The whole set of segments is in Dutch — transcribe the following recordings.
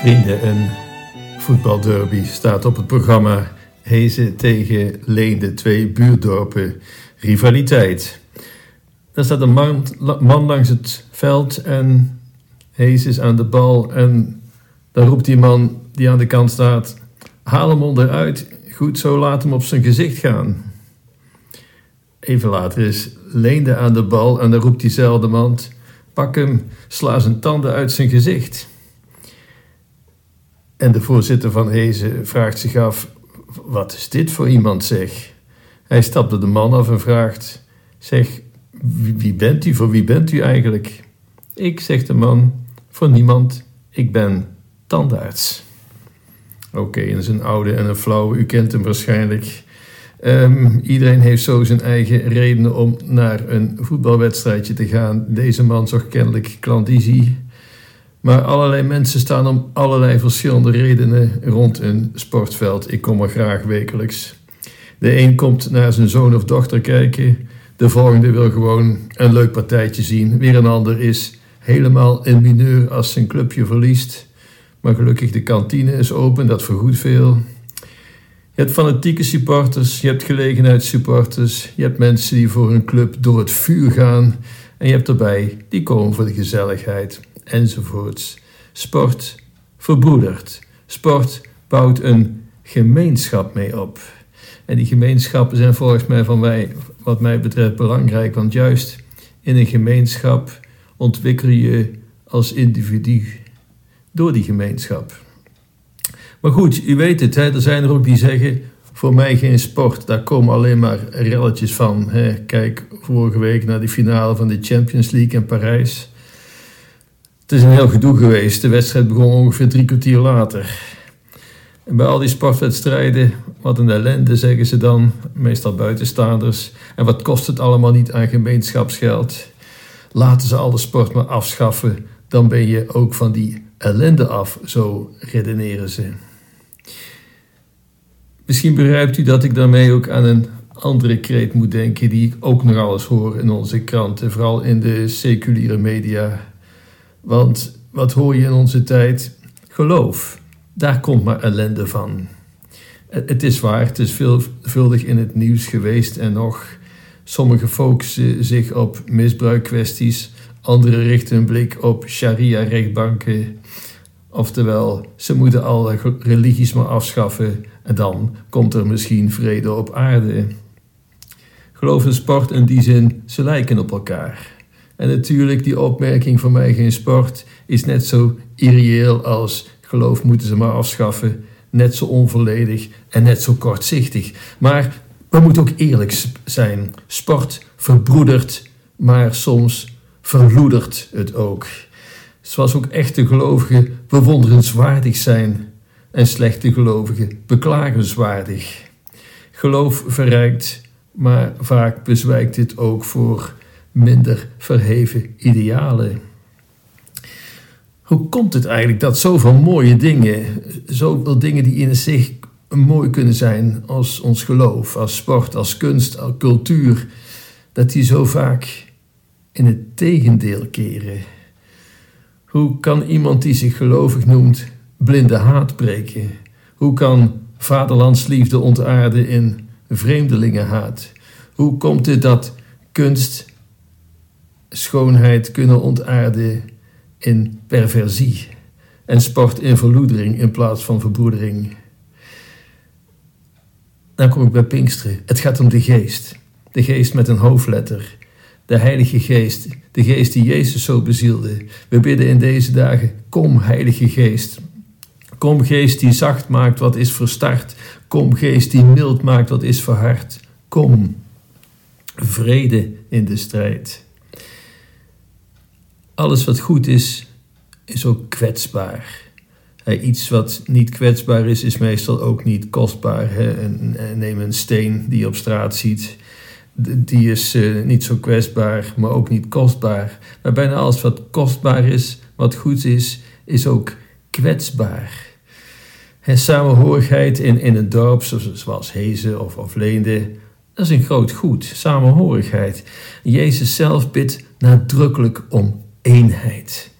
Vrienden, een voetbalderby staat op het programma. Hezen tegen Leende, twee buurdorpen. Rivaliteit. Daar staat een man, man langs het veld en Hezen is aan de bal. En dan roept die man die aan de kant staat: Haal hem onderuit. Goed zo, laat hem op zijn gezicht gaan. Even later is Leende aan de bal en dan roept diezelfde man: Pak hem, sla zijn tanden uit zijn gezicht. En de voorzitter van Hezen vraagt zich af: wat is dit voor iemand, zeg? Hij stapt de man af en vraagt: Zeg, wie bent u? Voor wie bent u eigenlijk? Ik, zegt de man, voor niemand. Ik ben tandarts. Oké, okay, dat is een oude en een flauwe. U kent hem waarschijnlijk. Um, iedereen heeft zo zijn eigen redenen om naar een voetbalwedstrijdje te gaan. Deze man zag kennelijk klandizie. Maar allerlei mensen staan om allerlei verschillende redenen rond een sportveld. Ik kom er graag wekelijks. De een komt naar zijn zoon of dochter kijken. De volgende wil gewoon een leuk partijtje zien. Weer een ander is helemaal in mineur als zijn clubje verliest. Maar gelukkig de kantine is open, dat vergoedt veel. Je hebt fanatieke supporters, je hebt gelegenheidssupporters, je hebt mensen die voor een club door het vuur gaan. En je hebt erbij die komen voor de gezelligheid enzovoorts. Sport verbroedert. Sport bouwt een gemeenschap mee op. En die gemeenschappen zijn volgens mij van mij, wat mij betreft belangrijk, want juist in een gemeenschap ontwikkel je als individu door die gemeenschap. Maar goed, u weet het, er zijn er ook die zeggen: voor mij geen sport, daar komen alleen maar relletjes van. Kijk, vorige week naar die finale van de Champions League in Parijs. Het is een heel gedoe geweest. De wedstrijd begon ongeveer drie kwartier later. En bij al die sportwedstrijden, wat een ellende zeggen ze dan, meestal buitenstaanders. En wat kost het allemaal niet aan gemeenschapsgeld? Laten ze alle sport maar afschaffen, dan ben je ook van die ellende af, zo redeneren ze. Misschien begrijpt u dat ik daarmee ook aan een andere kreet moet denken die ik ook nog alles hoor in onze kranten, vooral in de seculiere media. Want wat hoor je in onze tijd? Geloof. Daar komt maar ellende van. Het is waar, het is veelvuldig in het nieuws geweest en nog. Sommigen focussen zich op misbruikkwesties, anderen richten hun blik op sharia-rechtbanken. Oftewel, ze moeten alle religies maar afschaffen en dan komt er misschien vrede op aarde. Geloof en sport in die zin, ze lijken op elkaar. En natuurlijk, die opmerking van mij geen sport is net zo irreëel als geloof moeten ze maar afschaffen. Net zo onvolledig en net zo kortzichtig. Maar we moeten ook eerlijk zijn. Sport verbroedert, maar soms verloedert het ook. Zoals ook echte gelovigen bewonderenswaardig zijn en slechte gelovigen beklagenswaardig. Geloof verrijkt, maar vaak bezwijkt dit ook voor minder verheven idealen. Hoe komt het eigenlijk dat zoveel mooie dingen, zoveel dingen die in zich mooi kunnen zijn als ons geloof, als sport, als kunst, als cultuur, dat die zo vaak in het tegendeel keren? Hoe kan iemand die zich gelovig noemt blinde haat breken? Hoe kan vaderlandsliefde ontaarden in vreemdelingenhaat? Hoe komt het dat kunst schoonheid kunnen ontaarden in perversie en sport in verloedering in plaats van verbroedering. Dan kom ik bij Pinksteren. Het gaat om de geest. De geest met een hoofdletter. De Heilige Geest. De geest die Jezus zo bezielde. We bidden in deze dagen: Kom, Heilige Geest. Kom, geest die zacht maakt wat is verstart. Kom, geest die mild maakt wat is verhard. Kom, vrede in de strijd. Alles wat goed is, is ook kwetsbaar. iets wat niet kwetsbaar is, is meestal ook niet kostbaar. neem een steen die je op straat ziet. Die is eh, niet zo kwetsbaar, maar ook niet kostbaar. Maar bijna alles wat kostbaar is, wat goed is, is ook kwetsbaar. He, samenhorigheid in, in een dorp, zoals Hezen of, of Leende, dat is een groot goed. Samenhorigheid. Jezus zelf bidt nadrukkelijk om eenheid.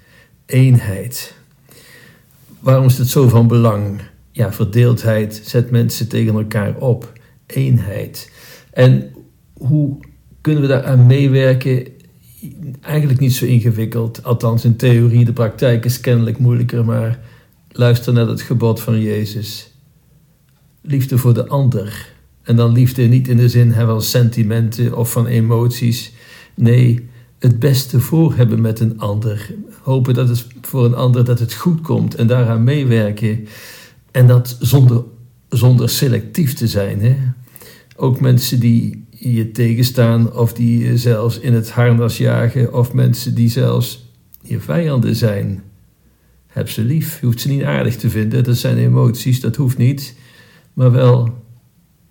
Eenheid. waarom is het zo van belang? Ja, verdeeldheid zet mensen tegen elkaar op. Eenheid. En hoe kunnen we daaraan meewerken? Eigenlijk niet zo ingewikkeld. Althans, in theorie, de praktijk is kennelijk moeilijker, maar luister naar het gebod van Jezus. Liefde voor de ander. En dan liefde niet in de zin van sentimenten of van emoties. Nee, het beste voor hebben met een ander. Hopen dat het voor een ander dat het goed komt en daaraan meewerken. En dat zonder, zonder selectief te zijn. Hè? Ook mensen die je tegenstaan of die je zelfs in het harnas jagen of mensen die zelfs je vijanden zijn. Heb ze lief. Je hoeft ze niet aardig te vinden, dat zijn emoties, dat hoeft niet. Maar wel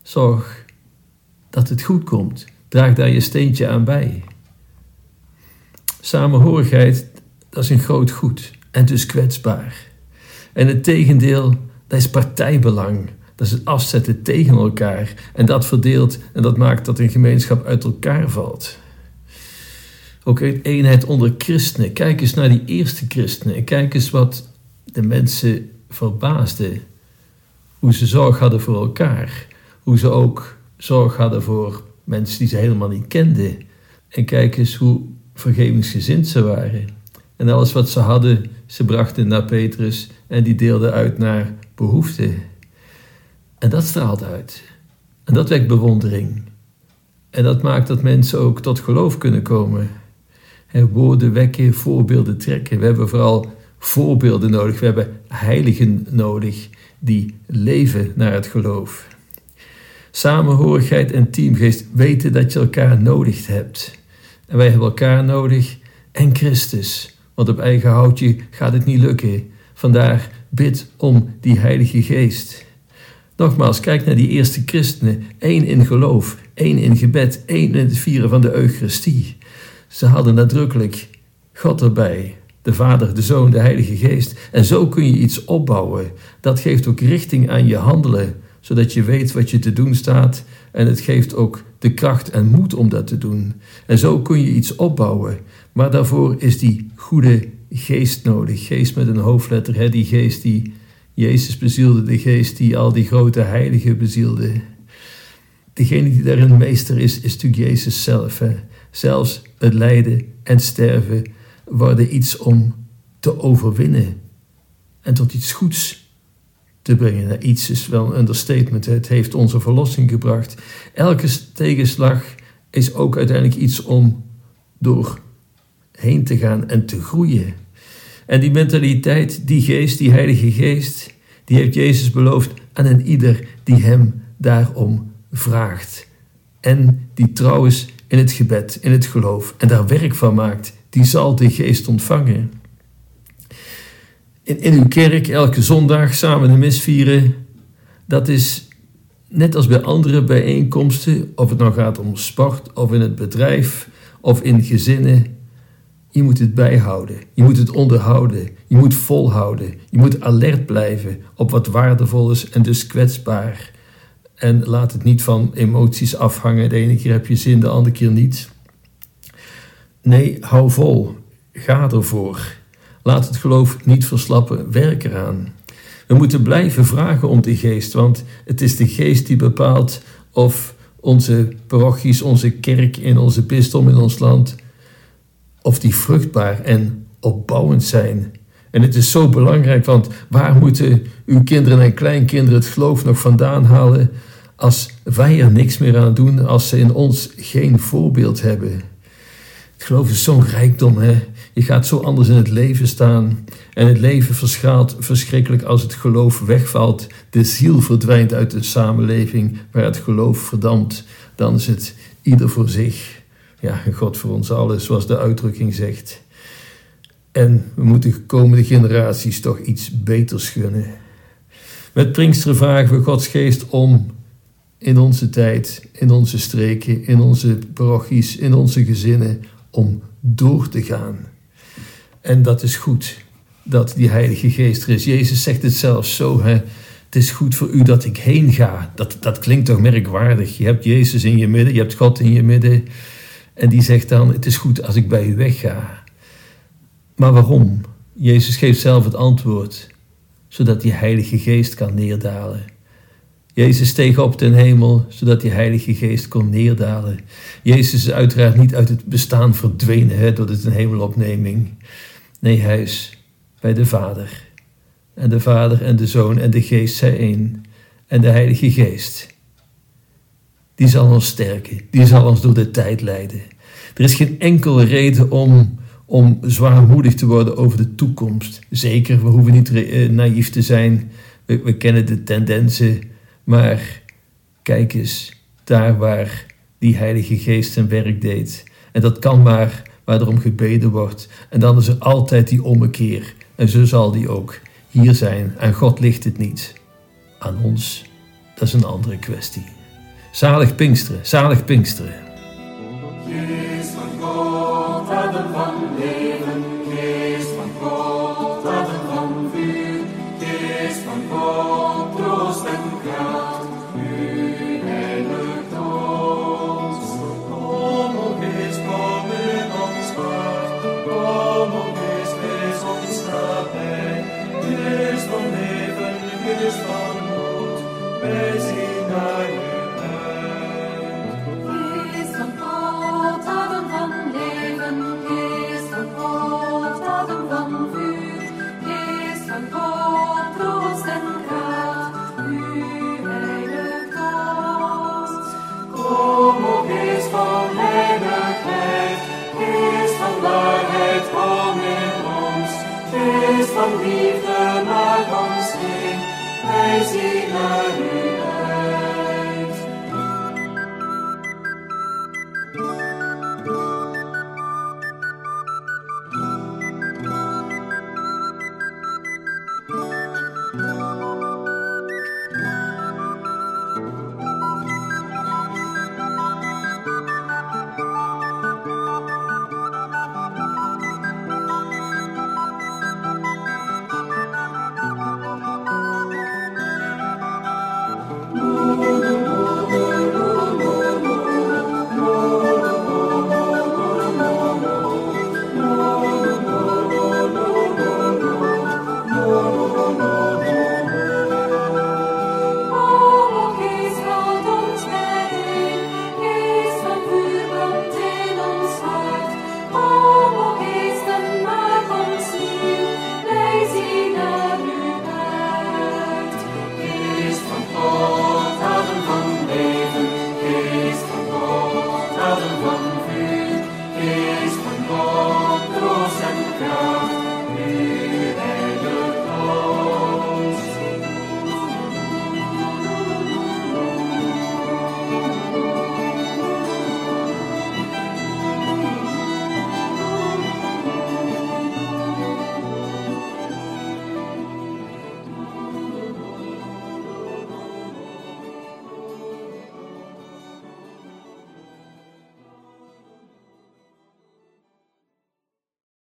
zorg dat het goed komt. Draag daar je steentje aan bij. Samenhorigheid, dat is een groot goed en dus kwetsbaar. En het tegendeel, dat is partijbelang. Dat is het afzetten tegen elkaar. En dat verdeelt en dat maakt dat een gemeenschap uit elkaar valt. Ook eenheid onder christenen. Kijk eens naar die eerste christenen. En kijk eens wat de mensen verbaasde. Hoe ze zorg hadden voor elkaar. Hoe ze ook zorg hadden voor mensen die ze helemaal niet kenden. En kijk eens hoe vergevingsgezind ze waren. En alles wat ze hadden, ze brachten naar Petrus en die deelden uit naar behoeften. En dat straalt uit. En dat wekt bewondering. En dat maakt dat mensen ook tot geloof kunnen komen. woorden wekken, voorbeelden trekken. We hebben vooral voorbeelden nodig. We hebben heiligen nodig die leven naar het geloof. Samenhorigheid en teamgeest weten dat je elkaar nodig hebt. En wij hebben elkaar nodig en Christus. Want op eigen houtje gaat het niet lukken. Vandaar bid om die Heilige Geest. Nogmaals, kijk naar die eerste christenen. één in geloof, één in gebed, één in het vieren van de Eucharistie. Ze hadden nadrukkelijk God erbij. De Vader, de Zoon, de Heilige Geest. En zo kun je iets opbouwen. Dat geeft ook richting aan je handelen, zodat je weet wat je te doen staat. En het geeft ook de kracht en moed om dat te doen. En zo kun je iets opbouwen. Maar daarvoor is die goede geest nodig. Geest met een hoofdletter, hè? die geest die Jezus bezielde, de geest die al die grote heiligen bezielde. Degene die daarin meester is, is natuurlijk Jezus zelf. Zelfs het lijden en sterven worden iets om te overwinnen en tot iets goeds te brengen. Nou, iets is wel een understatement. Het heeft onze verlossing gebracht. Elke tegenslag is ook uiteindelijk iets om doorheen te gaan en te groeien. En die mentaliteit, die geest, die Heilige Geest, die heeft Jezus beloofd aan een ieder die hem daarom vraagt. En die trouw is in het gebed, in het geloof en daar werk van maakt, die zal de geest ontvangen in, uw kerk elke zondag samen de mis vieren, dat is net als bij andere bijeenkomsten, of het nou gaat om sport of in het bedrijf of in gezinnen. Je moet het bijhouden, je moet het onderhouden, je moet volhouden, je moet alert blijven op wat waardevol is en dus kwetsbaar. En laat het niet van emoties afhangen. De ene keer heb je zin, de andere keer niet. Nee, hou vol. Ga ervoor. Laat het geloof niet verslappen, werk eraan. We moeten blijven vragen om de geest, want het is de geest die bepaalt of onze parochies, onze kerk in onze bisdom in ons land, of die vruchtbaar en opbouwend zijn. En het is zo belangrijk, want waar moeten uw kinderen en kleinkinderen het geloof nog vandaan halen als wij er niks meer aan doen, als ze in ons geen voorbeeld hebben? Het geloof is zo'n rijkdom, hè? Je gaat zo anders in het leven staan. En het leven verschaalt verschrikkelijk als het geloof wegvalt. De ziel verdwijnt uit de samenleving waar het geloof verdampt. Dan is het ieder voor zich. Ja, God voor ons allen, zoals de uitdrukking zegt. En we moeten de komende generaties toch iets beters gunnen. Met Pinksteren vragen we Gods geest om in onze tijd, in onze streken, in onze parochies, in onze gezinnen, om door te gaan. En dat is goed dat die Heilige Geest er is. Jezus zegt het zelfs zo: hè, Het is goed voor u dat ik heen ga. Dat, dat klinkt toch merkwaardig. Je hebt Jezus in je midden, je hebt God in je midden. En die zegt dan: Het is goed als ik bij u wegga. Maar waarom? Jezus geeft zelf het antwoord. zodat die Heilige Geest kan neerdalen. Jezus steeg op ten hemel, zodat die Heilige Geest kon neerdalen. Jezus is uiteraard niet uit het bestaan verdwenen hè, door de hemelopneming. Nee, hij is bij de Vader. En de Vader en de Zoon en de Geest zijn één. En de Heilige Geest, die zal ons sterken, die zal ons door de tijd leiden. Er is geen enkele reden om, om zwaarmoedig te worden over de toekomst. Zeker, we hoeven niet eh, naïef te zijn. We, we kennen de tendensen maar kijk eens, daar waar die Heilige Geest zijn werk deed. En dat kan maar waar er om gebeden wordt. En dan is er altijd die ommekeer. En zo zal die ook hier zijn. Aan God ligt het niet. Aan ons, dat is een andere kwestie. Zalig Pinksteren, zalig Pinksteren. van